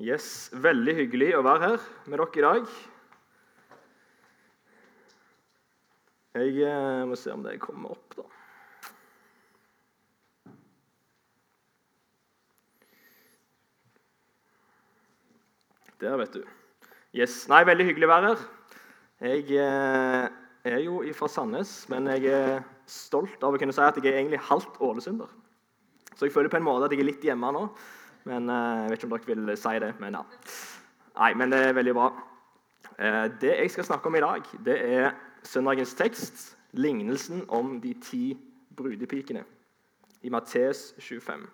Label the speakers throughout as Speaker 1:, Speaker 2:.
Speaker 1: Yes, Veldig hyggelig å være her med dere i dag. Jeg eh, må se om det kommer opp, da. Der, vet du. Yes. Nei, Veldig hyggelig å være her. Jeg eh, er jo fra Sandnes, men jeg er stolt av å kunne si at jeg er egentlig halvt ålesunder. Så jeg føler på en måte at jeg er litt hjemme nå. Men eh, Jeg vet ikke om dere vil si det, men ja. Nei, men det er veldig bra. Eh, det jeg skal snakke om i dag, det er søndagens tekst, lignelsen om de ti brudepikene, i Mattes 25.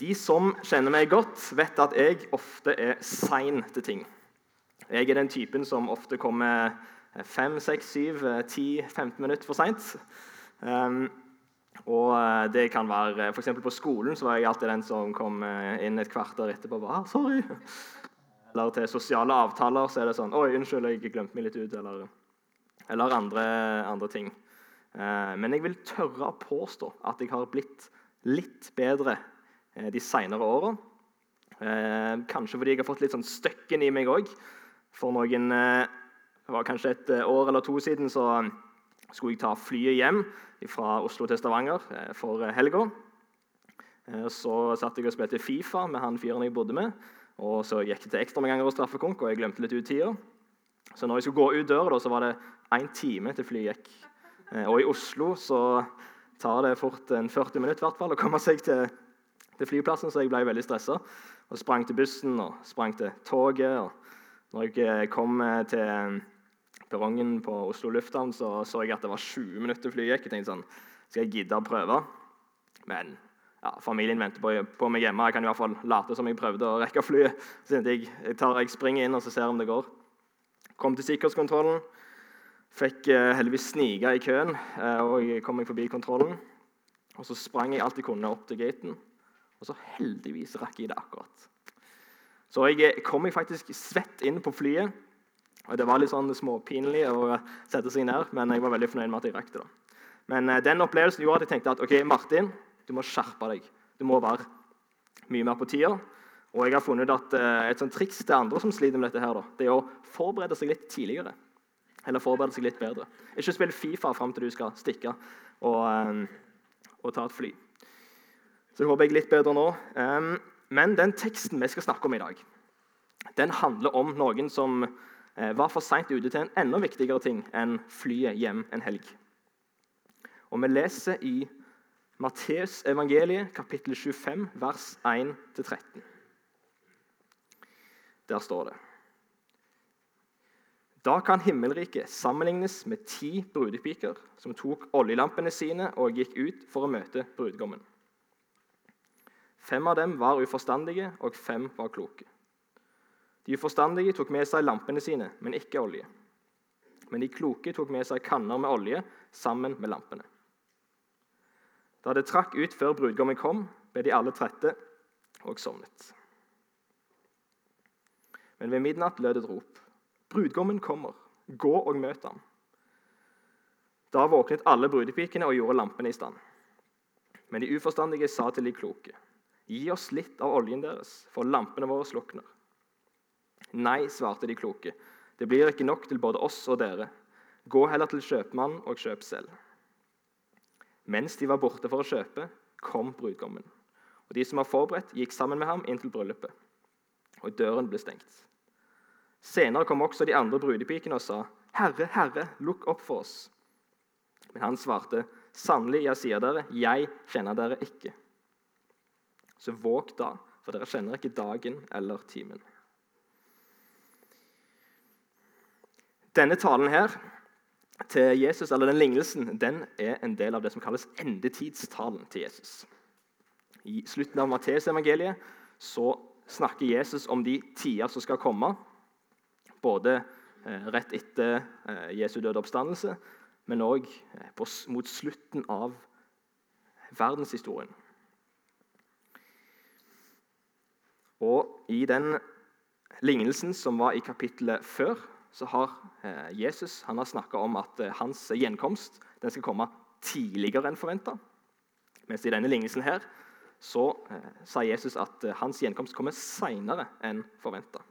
Speaker 1: De som kjenner meg godt, vet at jeg ofte er sein til ting. Jeg er den typen som ofte kommer 5, 6, 7, 10, 15 minutter for seint. Og eh, det kan være, for På skolen så var jeg alltid den som kom eh, inn et kvarter etterpå og bare ah, 'Sorry.' Eller til sosiale avtaler så er det sånn 'Oi, unnskyld, jeg glemte meg litt ut.' Eller, eller andre, andre, ting. Men jeg vil tørre å påstå at jeg har blitt litt bedre Eh, de senere åra. Eh, kanskje fordi jeg har fått litt sånn støkken i meg òg. For noen eh, det var kanskje et år eller to siden så skulle jeg ta flyet hjem fra Oslo til Stavanger for helga. Så satt jeg og spilte Fifa med han fyren jeg bodde med. Og så gikk det til ekstraomganger og straffekonk, og jeg glemte litt ut tida. Så når jeg skulle gå ut døra, så var det én time til flyet gikk. Og i Oslo så tar det fort en 40 minutter hvert å komme seg til til flyplassen, så jeg ble veldig stressa. Og sprang til bussen og sprang til toget. og når jeg eh, kom eh, til eh, perrongen på Oslo lufthavn, så så jeg at det var 20 minutter flyet. Jeg tenkte sånn, skal jeg gidde å prøve? Men ja, familien venter på, på, meg hjemme. Jeg kan i hvert fall late som jeg prøvde å rekke flyet. Så jeg, jeg, tar, jeg springer inn og ser om det går. Kom til sikkerhetskontrollen. Fikk eh, heldigvis snike i køen, eh, og jeg kom meg forbi kontrollen. Og så sprang jeg alt jeg kunne opp til gaten. Og så heldigvis rakk jeg det akkurat. Så jeg kom jeg faktisk svett inn på flyet. Og Det var litt sånn småpinlig å sette seg ned, men jeg var veldig fornøyd med at jeg rakk det. da. Men uh, den opplevelsen gjorde at jeg tenkte at ok, Martin, du må skjerpe deg. Du må være mye mer på tida. Og jeg har funnet at uh, et sånt triks til andre som sliter med dette, her, da, det er å forberede seg litt tidligere. Eller forberede seg litt bedre. Ikke spill Fifa fram til du skal stikke og, uh, og ta et fly. Så jeg håper jeg er litt bedre nå. Men den teksten vi skal snakke om i dag, den handler om noen som eh, var for seint ute til en enda viktigere ting enn flyet hjem en helg. Og Vi leser i Matteus evangeliet, kapittel 25, vers 1-13. Der står det Da kan himmelriket sammenlignes med ti brudepiker som tok oljelampene sine og gikk ut for å møte brudgommen. Fem av dem var uforstandige, og fem var kloke. De uforstandige tok med seg lampene sine, men ikke olje. Men de kloke tok med seg kanner med olje sammen med lampene. Da det trakk ut før brudgommen kom, ble de alle trette og sovnet. Men ved midnatt lød et rop. Brudgommen kommer. Gå og møt ham. Da våknet alle brudepikene og gjorde lampene i stand. Men de uforstandige sa til de kloke.: Gi oss litt av oljen deres, for lampene våre slukner. Nei, svarte de kloke. Det blir ikke nok til både oss og dere. Gå heller til kjøpmannen og kjøp selv. Mens de var borte for å kjøpe, kom brudgommen. Og De som var forberedt, gikk sammen med ham inn til bryllupet. Og døren ble stengt. Senere kom også de andre brudepikene og sa, 'Herre, Herre, lukk opp for oss.' Men han svarte, 'Sannelig, jeg sier dere, jeg kjenner dere ikke.' Så våg da, for dere kjenner ikke dagen eller timen. Denne talen her til Jesus, eller den lignelsen den er en del av det som kalles endetidstalen til Jesus. I slutten av Matteusevangeliet snakker Jesus om de tider som skal komme. Både eh, rett etter eh, Jesu døde oppstandelse, men òg eh, mot slutten av verdenshistorien. Og I den lignelsen som var i kapittelet før, så har eh, Jesus han har snakka om at eh, hans gjenkomst den skal komme tidligere enn forventa. Mens i denne lignelsen her, så eh, sa Jesus at eh, hans gjenkomst kommer seinere enn forventa.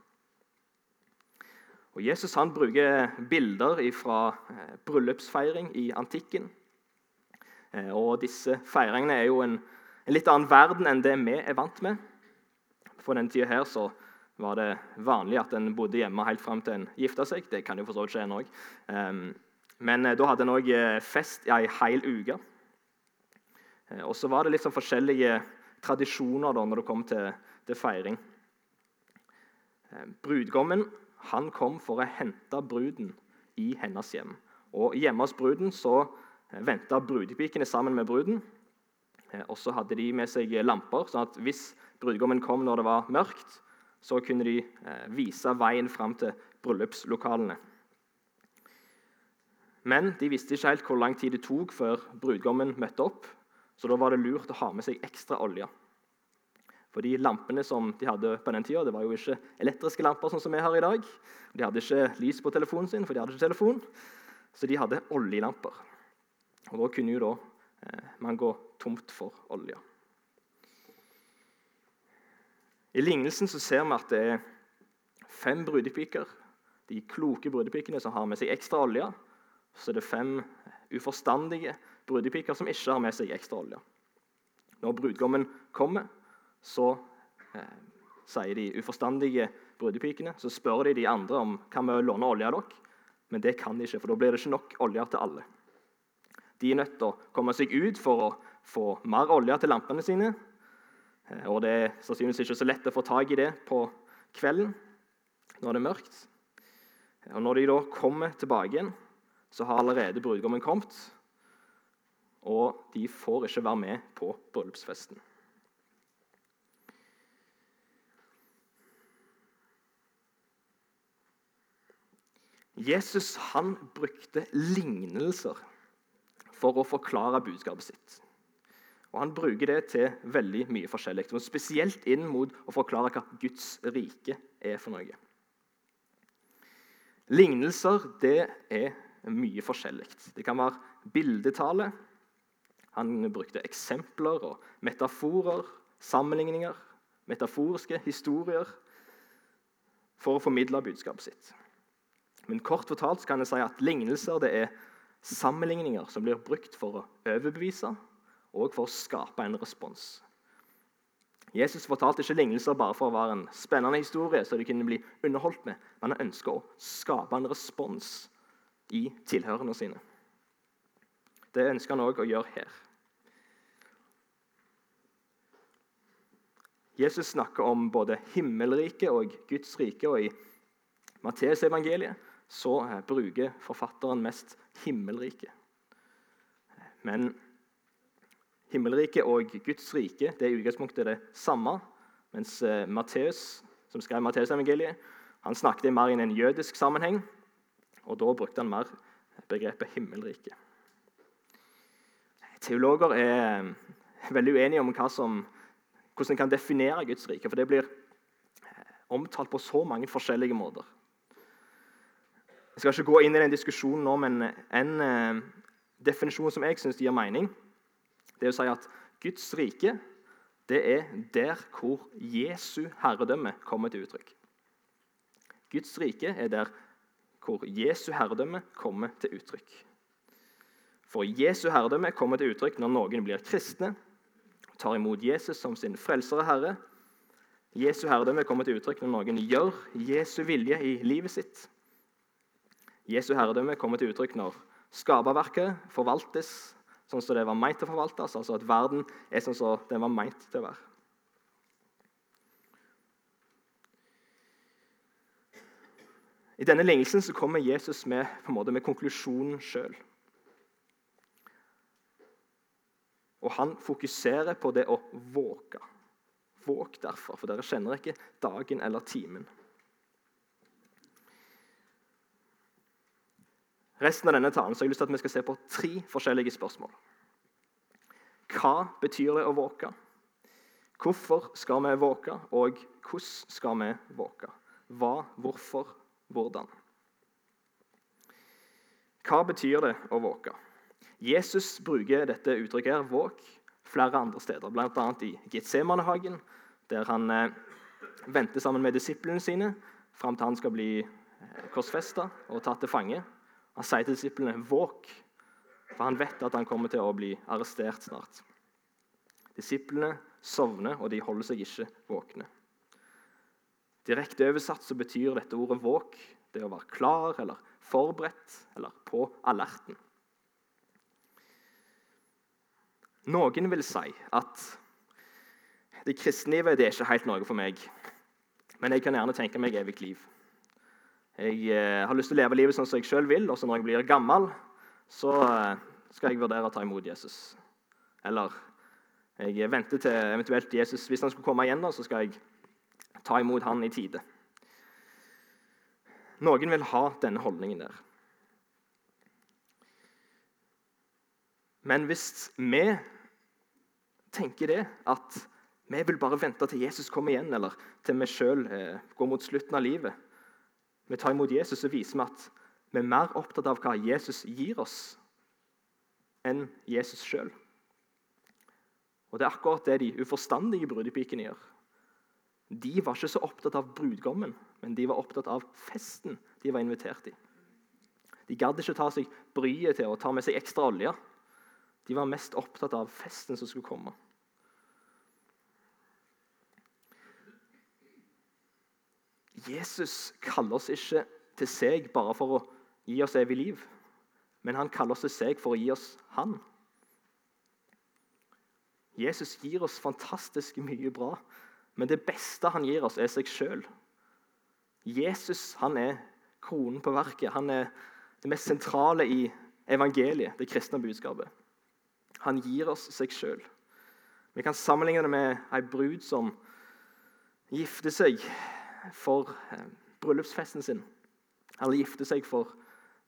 Speaker 1: Jesus han bruker bilder fra eh, bryllupsfeiring i antikken. Eh, og disse feiringene er jo en, en, litt annen verden enn det vi er vant med. For den tida her så var det vanlig at en bodde hjemme helt fram til en gifta seg. Det kan jo for så vidt skje en òg. Um, men eh, da hadde en òg eh, fest i ei hel uke. Eh, og så var det litt sånn forskjellige tradisjoner da når det kom til, til feiring. Brudgommen han kom for å hente bruden i hennes hjem. Og Hjemme hos bruden så venta brudepikene sammen med bruden. Og så hadde de med seg lamper, sånn at hvis brudgommen kom når det var mørkt, så kunne de vise veien fram til bryllupslokalene. Men de visste ikke helt hvor lang tid det tok før brudgommen møtte opp, så da var det lurt å ha med seg ekstra olje. For de lampene som de hadde på den tida, det var jo ikke elektriske lamper, sånn som vi har i dag. De hadde ikke lys på telefonen sin, for de hadde ikke telefon. Så de hadde oljelamper. Og Da kunne jo da eh, man gå tomt for olje. I lignelsen så ser vi at det er fem brudepiker, de kloke brudepikene som har med seg ekstra olje så er det fem uforstandige brudepiker som ikke har med seg ekstra olje. Når brudgommen kommer, så eh, sier de uforstandige brudepikene, så spør de de andre om kan vi låne olje av dere. Men det kan de ikke, for da blir det ikke nok olje til alle. De er nødt til å komme seg ut for å få mer olje til lampene sine. Eh, og det er sannsynligvis ikke så lett å få tak i det på kvelden når det er mørkt. Og Når de da kommer tilbake igjen, så har allerede brudgommen kommet, og de får ikke være med på bryllupsfesten. Jesus han brukte lignelser for å forklare budskapet sitt. Og Han bruker det til veldig mye forskjellig, men spesielt inn mot å forklare hva Guds rike er for noe. Lignelser det er mye forskjellig. Det kan være bildetale. Han brukte eksempler og metaforer, sammenligninger, metaforiske historier for å formidle budskapet sitt. Men kort fortalt kan jeg si at lignelser det er sammenligninger som blir brukt for å overbevise og for å skape en respons. Jesus fortalte ikke lignelser bare for å være en spennende historie, så de kunne bli underholdt med, men han ønska å skape en respons i tilhørende sine. Det ønsker han òg å gjøre her. Jesus snakker om både himmelriket og Guds rike. og I Matteusevangeliet bruker forfatteren mest himmelriket. Men himmelriket og Guds rike det er i utgangspunktet det samme. Mens eh, Matteus, som skrev Matteusevangeliet, han snakket mer i en jødisk sammenheng. Og Da brukte han mer begrepet himmelrike. Teologer er veldig uenige om som, hvordan en kan definere Guds rike. For det blir omtalt på så mange forskjellige måter. Jeg skal ikke gå inn i den diskusjonen nå, men en eh, definisjon som jeg syns gir mening, det er å si at Guds rike det er der hvor Jesu herredømme kommer til uttrykk. Guds rike er der hvor Jesu herredømme kommer til uttrykk. For Jesu herredømme kommer til uttrykk når noen blir kristne, tar imot Jesus som sin frelsere herre. Jesu herredømme kommer til uttrykk når noen gjør Jesu vilje i livet sitt. Jesu herredømme kommer til uttrykk når skaperverket forvaltes sånn som det var meint å forvaltes, altså at verden er sånn som den var meint til å være. I denne lignelsen så kommer Jesus med, på en måte, med konklusjonen sjøl. Og han fokuserer på det å våke. Våg derfor, for dere kjenner ikke dagen eller timen. Resten av denne talen så har jeg lyst til at vi skal se på tre forskjellige spørsmål. Hva betyr det å våke? Hvorfor skal vi våke, og hvordan skal vi våke? Hva, hvorfor, hvordan. Hva betyr det å våke? Jesus bruker dette uttrykket her, våk, flere andre steder, bl.a. i Getsemanehagen, der han eh, venter sammen med disiplene sine fram til han skal bli eh, korsfesta og tatt til fange. Han sier til disiplene 'våk', for han vet at han kommer til å bli arrestert snart. Disiplene sovner, og de holder seg ikke våkne. Direkte oversatt så betyr dette ordet 'våk' det å være klar eller forberedt eller på alerten. Noen vil si at det kristenlivet det er ikke helt noe for meg. Men jeg kan gjerne tenke meg evig liv. Jeg eh, har lyst til å leve livet sånn som jeg sjøl vil, og så når jeg blir gammel, så eh, skal jeg vurdere å ta imot Jesus. Eller jeg venter til eventuelt Jesus Hvis han skulle komme igjen, så skal jeg ta imot han i tide. Noen vil ha denne holdningen der. Men hvis vi tenker det, at vi vil bare vente til Jesus kommer igjen, eller til vi sjøl eh, går mot slutten av livet, vi tar imot Jesus, så viser vi at vi er mer opptatt av hva Jesus gir oss, enn Jesus sjøl. Og Det er akkurat det de uforstandige brudepikene gjør. De var ikke så opptatt av brudgommen, men de var opptatt av festen de var invitert i. De gadd ikke ta seg bryet til å ta med seg ekstra olje. De var mest opptatt av festen som skulle komme. Jesus kaller oss ikke til seg bare for å gi oss evig liv, men han kaller oss til seg for å gi oss Han. Jesus gir oss fantastisk mye bra, men det beste han gir oss, er seg sjøl. Jesus han er kronen på verket. Han er det mest sentrale i evangeliet, det kristne budskapet. Han gir oss seg sjøl. Vi kan sammenligne det med ei brud som gifter seg for eh, bryllupsfesten sin. Eller gifte seg for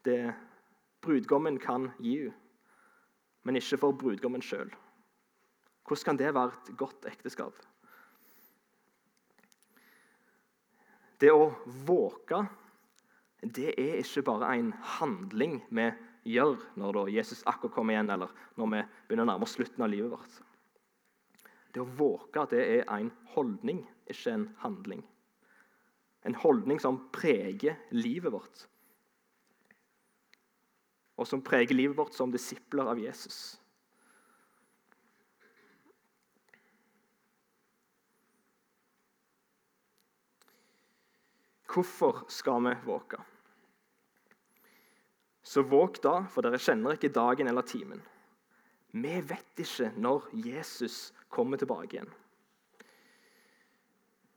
Speaker 1: det brudgommen kan gi henne, men ikke for brudgommen sjøl. Hvordan kan det være et godt ekteskap? Det å våke det er ikke bare en handling vi gjør når Jesus akkurat kommer igjen, eller når vi begynner å nærme oss slutten av livet vårt. Det å våke det er en holdning, ikke en handling. En holdning som preger livet vårt, og som preger livet vårt som disipler av Jesus. Hvorfor skal vi våke? Så våk da, for dere kjenner ikke dagen eller timen. Vi vet ikke når Jesus kommer tilbake igjen.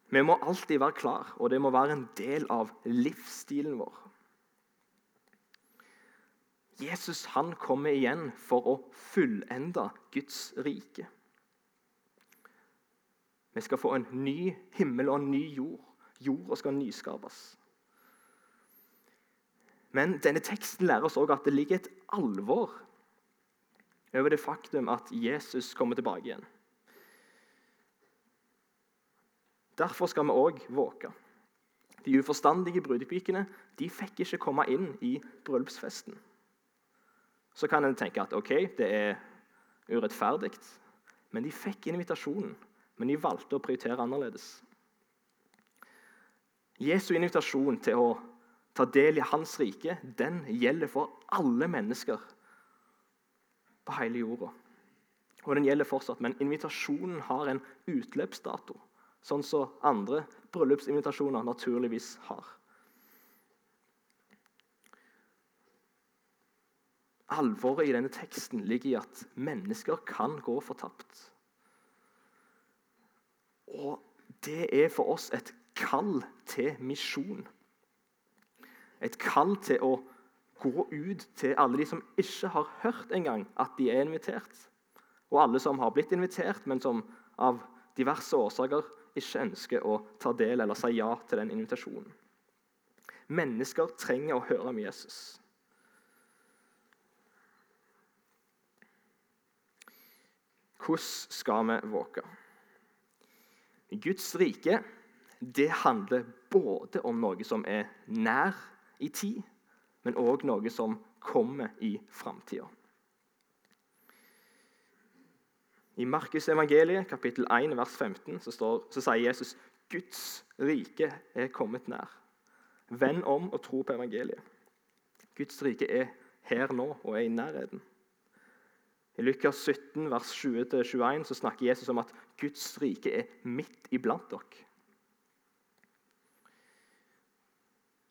Speaker 1: Vi må alltid være klar, og det må være en del av livsstilen vår. Jesus han kommer igjen for å fullende Guds rike. Vi skal få en ny himmel og en ny jord. Jorda skal nyskapes. Men denne teksten lærer oss også at det ligger et alvor over det faktum at Jesus kommer tilbake igjen. Derfor skal vi òg våke. De uforstandige brudepikene de fikk ikke komme inn i bryllupsfesten. Så kan en tenke at ok, det er urettferdig, men de fikk invitasjonen. Men de valgte å prioritere annerledes. Jesu invitasjon til å ta del i hans rike den gjelder for alle mennesker på hele jorda. Og den gjelder fortsatt, Men invitasjonen har en utløpsdato, sånn som andre bryllupsinvitasjoner naturligvis har. Alvoret i denne teksten ligger i at mennesker kan gå fortapt. Og det er for oss et kall til misjon. Et kall til å gå ut til alle de som ikke har hørt engang at de er invitert. Og alle som har blitt invitert, men som av diverse årsaker ikke ønsker å ta del eller si ja til den invitasjonen. Mennesker trenger å høre om Jesus. Hvordan skal vi våke? Guds rike det handler både om noe som er nær i tid, men òg noe som kommer i framtida. I Markus evangeliet, kapittel 1, vers 15, så, står, så sier Jesus Guds rike er kommet nær. Vend om og tro på evangeliet. Guds rike er her nå og er i nærheten. I Lukas 17, vers 20-21 så snakker Jesus om at Guds rike er midt iblant dere.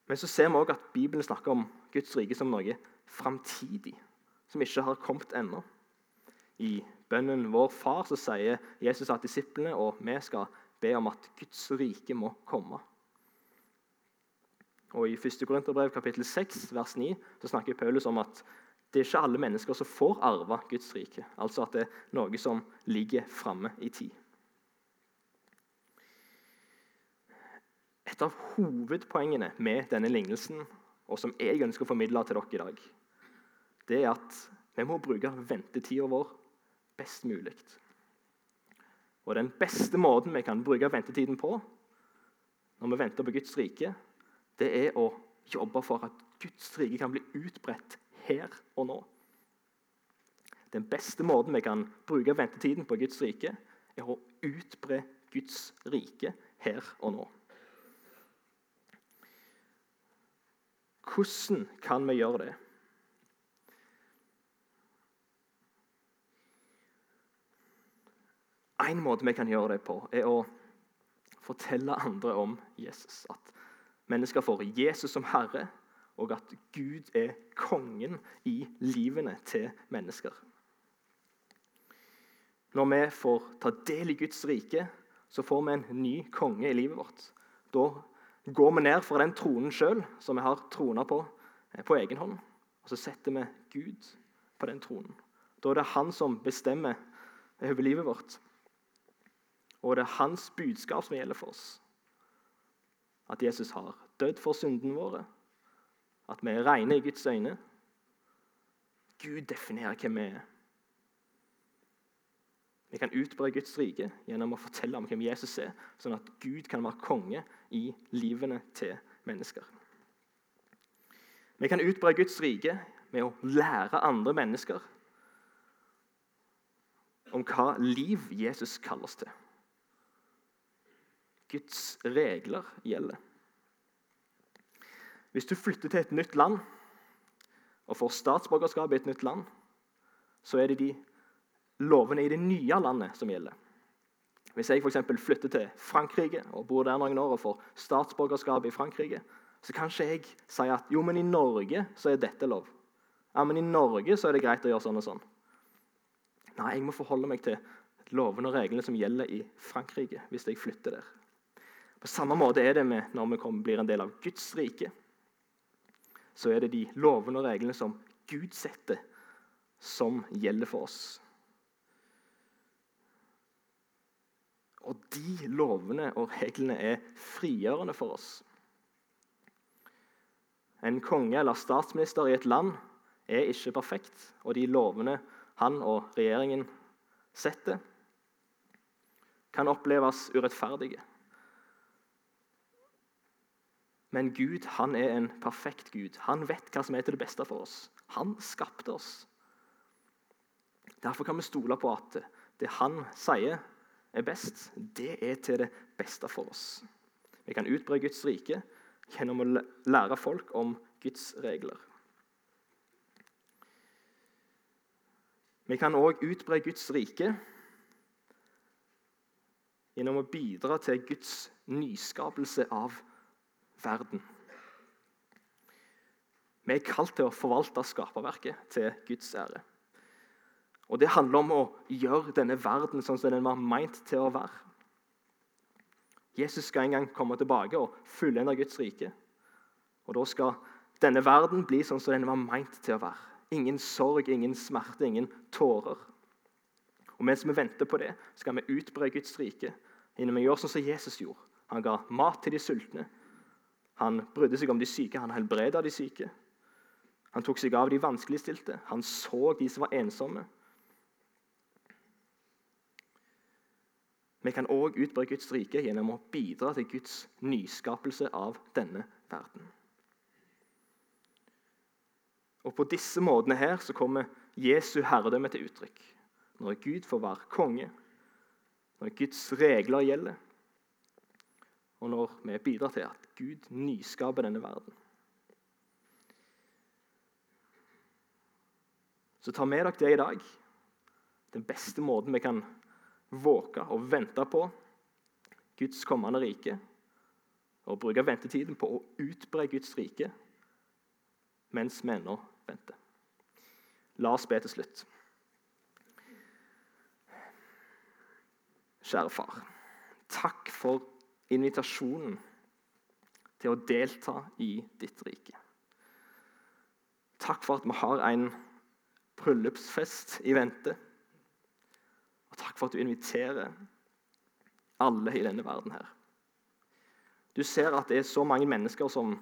Speaker 1: Men så ser vi også at Bibelen snakker om Guds rike som noe framtidig, som ikke har kommet ennå. I bønnen Vår Far så sier Jesus at disiplene og vi skal be om at Guds rike må komme. Og I 1. Korinterbrev kapittel 6 vers 9 så snakker Paulus om at det er ikke alle mennesker som får arve Guds rike. Altså at det er noe som ligger framme i tid. Et av hovedpoengene med denne lignelsen, og som jeg ønsker å formidle til dere i dag, det er at vi må bruke ventetida vår best mulig. Og Den beste måten vi kan bruke ventetiden på når vi venter på Guds rike, det er å jobbe for at Guds rike kan bli utbredt her og nå. Den beste måten vi kan bruke ventetiden på Guds rike, er å utbre Guds rike her og nå. Hvordan kan vi gjøre det? En måte vi kan gjøre det på, er å fortelle andre om Jesus. At mennesker får Jesus som herre, og at Gud er kongen i livene til mennesker. Når vi får ta del i Guds rike, så får vi en ny konge i livet vårt. Da går vi ned fra den tronen sjøl, som vi har trona på eh, på egen hånd, og så setter vi Gud på den tronen. Da er det han som bestemmer over livet vårt. Og det er hans budskap som gjelder for oss. At Jesus har dødd for syndene våre. At vi er rene i Guds øyne. Gud definerer hvem vi er. Vi kan utbre Guds rike gjennom å fortelle om hvem Jesus er, sånn at Gud kan være konge i livene til mennesker. Vi kan utbre Guds rike med å lære andre mennesker om hva liv Jesus kaller oss til. Guds regler gjelder. Hvis du flytter til et nytt land og får statsborgerskap i et nytt land, så er det de lovene i det nye landet som gjelder. Hvis jeg for flytter til Frankrike og bor der noen år og får statsborgerskap i Frankrike, så kan ikke jeg si at jo, men i Norge så er dette lov. Ja, men i Norge så er det greit å gjøre sånn og sånn. Nei, jeg må forholde meg til lovene og reglene som gjelder i Frankrike hvis jeg flytter der. På samme måte er det med når vi kommer, blir en del av Guds rike. Så er det de lovene og reglene som Gud setter, som gjelder for oss. Og de lovene og reglene er frigjørende for oss. En konge eller statsminister i et land er ikke perfekt, og de lovene han og regjeringen setter, kan oppleves urettferdige. Men Gud han er en perfekt Gud. Han vet hva som er til det beste for oss. Han skapte oss. Derfor kan vi stole på at det han sier er best, det er til det beste for oss. Vi kan utbre Guds rike gjennom å lære folk om Guds regler. Vi kan òg utbre Guds rike gjennom å bidra til Guds nyskapelse av verden. Vi er kalt til å forvalte skaperverket til Guds ære. Og Det handler om å gjøre denne verden sånn som den var meint til å være. Jesus skal en gang komme tilbake og fullende Guds rike. Og Da skal denne verden bli sånn som den var meint til å være. Ingen sorg, ingen smerte, ingen tårer. Og Mens vi venter på det, skal vi utbre Guds rike gjennom å gjøre sånn som Jesus gjorde. Han ga mat til de sultne, han brydde seg om de syke, han helbreda de syke. Han tok seg av de vanskeligstilte. Han så de som var ensomme. Vi kan òg utbre Guds rike gjennom å bidra til Guds nyskapelse av denne verden. Og På disse måtene her så kommer Jesu herredømme til uttrykk. når Gud får være konge, når Guds regler gjelder, og når vi bidrar til at Gud nyskaper denne verden. Så ta med dere det i dag. Den beste måten vi kan våke og vente på Guds kommende rike, og bruke ventetiden på å utbre Guds rike mens vi ennå venter. La oss be til slutt. Kjære far, takk for invitasjonen til å delta i ditt rike. Takk for at vi har en bryllupsfest i vente. Og takk for at du inviterer alle i denne verden her. Du ser at det er så mange mennesker som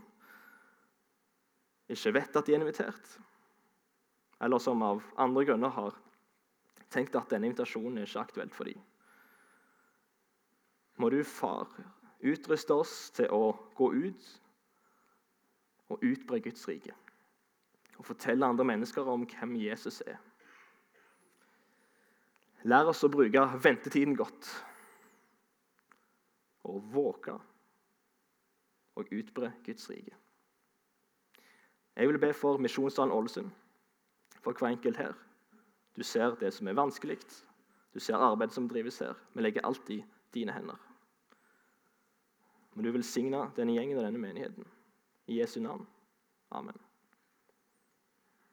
Speaker 1: ikke vet at de er invitert, eller som av andre grunner har tenkt at denne invitasjonen er ikke aktuelt for dem. Må du, far, utruste oss til å gå ut og utbre Guds rike. Og fortelle andre mennesker om hvem Jesus er. Lær oss å bruke ventetiden godt. Og våke og utbre Guds rike. Jeg vil be for Misjonsdalen Ålesund, for hver enkelt her. Du ser det som er vanskelig, du ser arbeidet som drives her. Vi legger alt i dine hender. Men du velsigne denne gjengen og denne menigheten. I Jesu navn. Amen.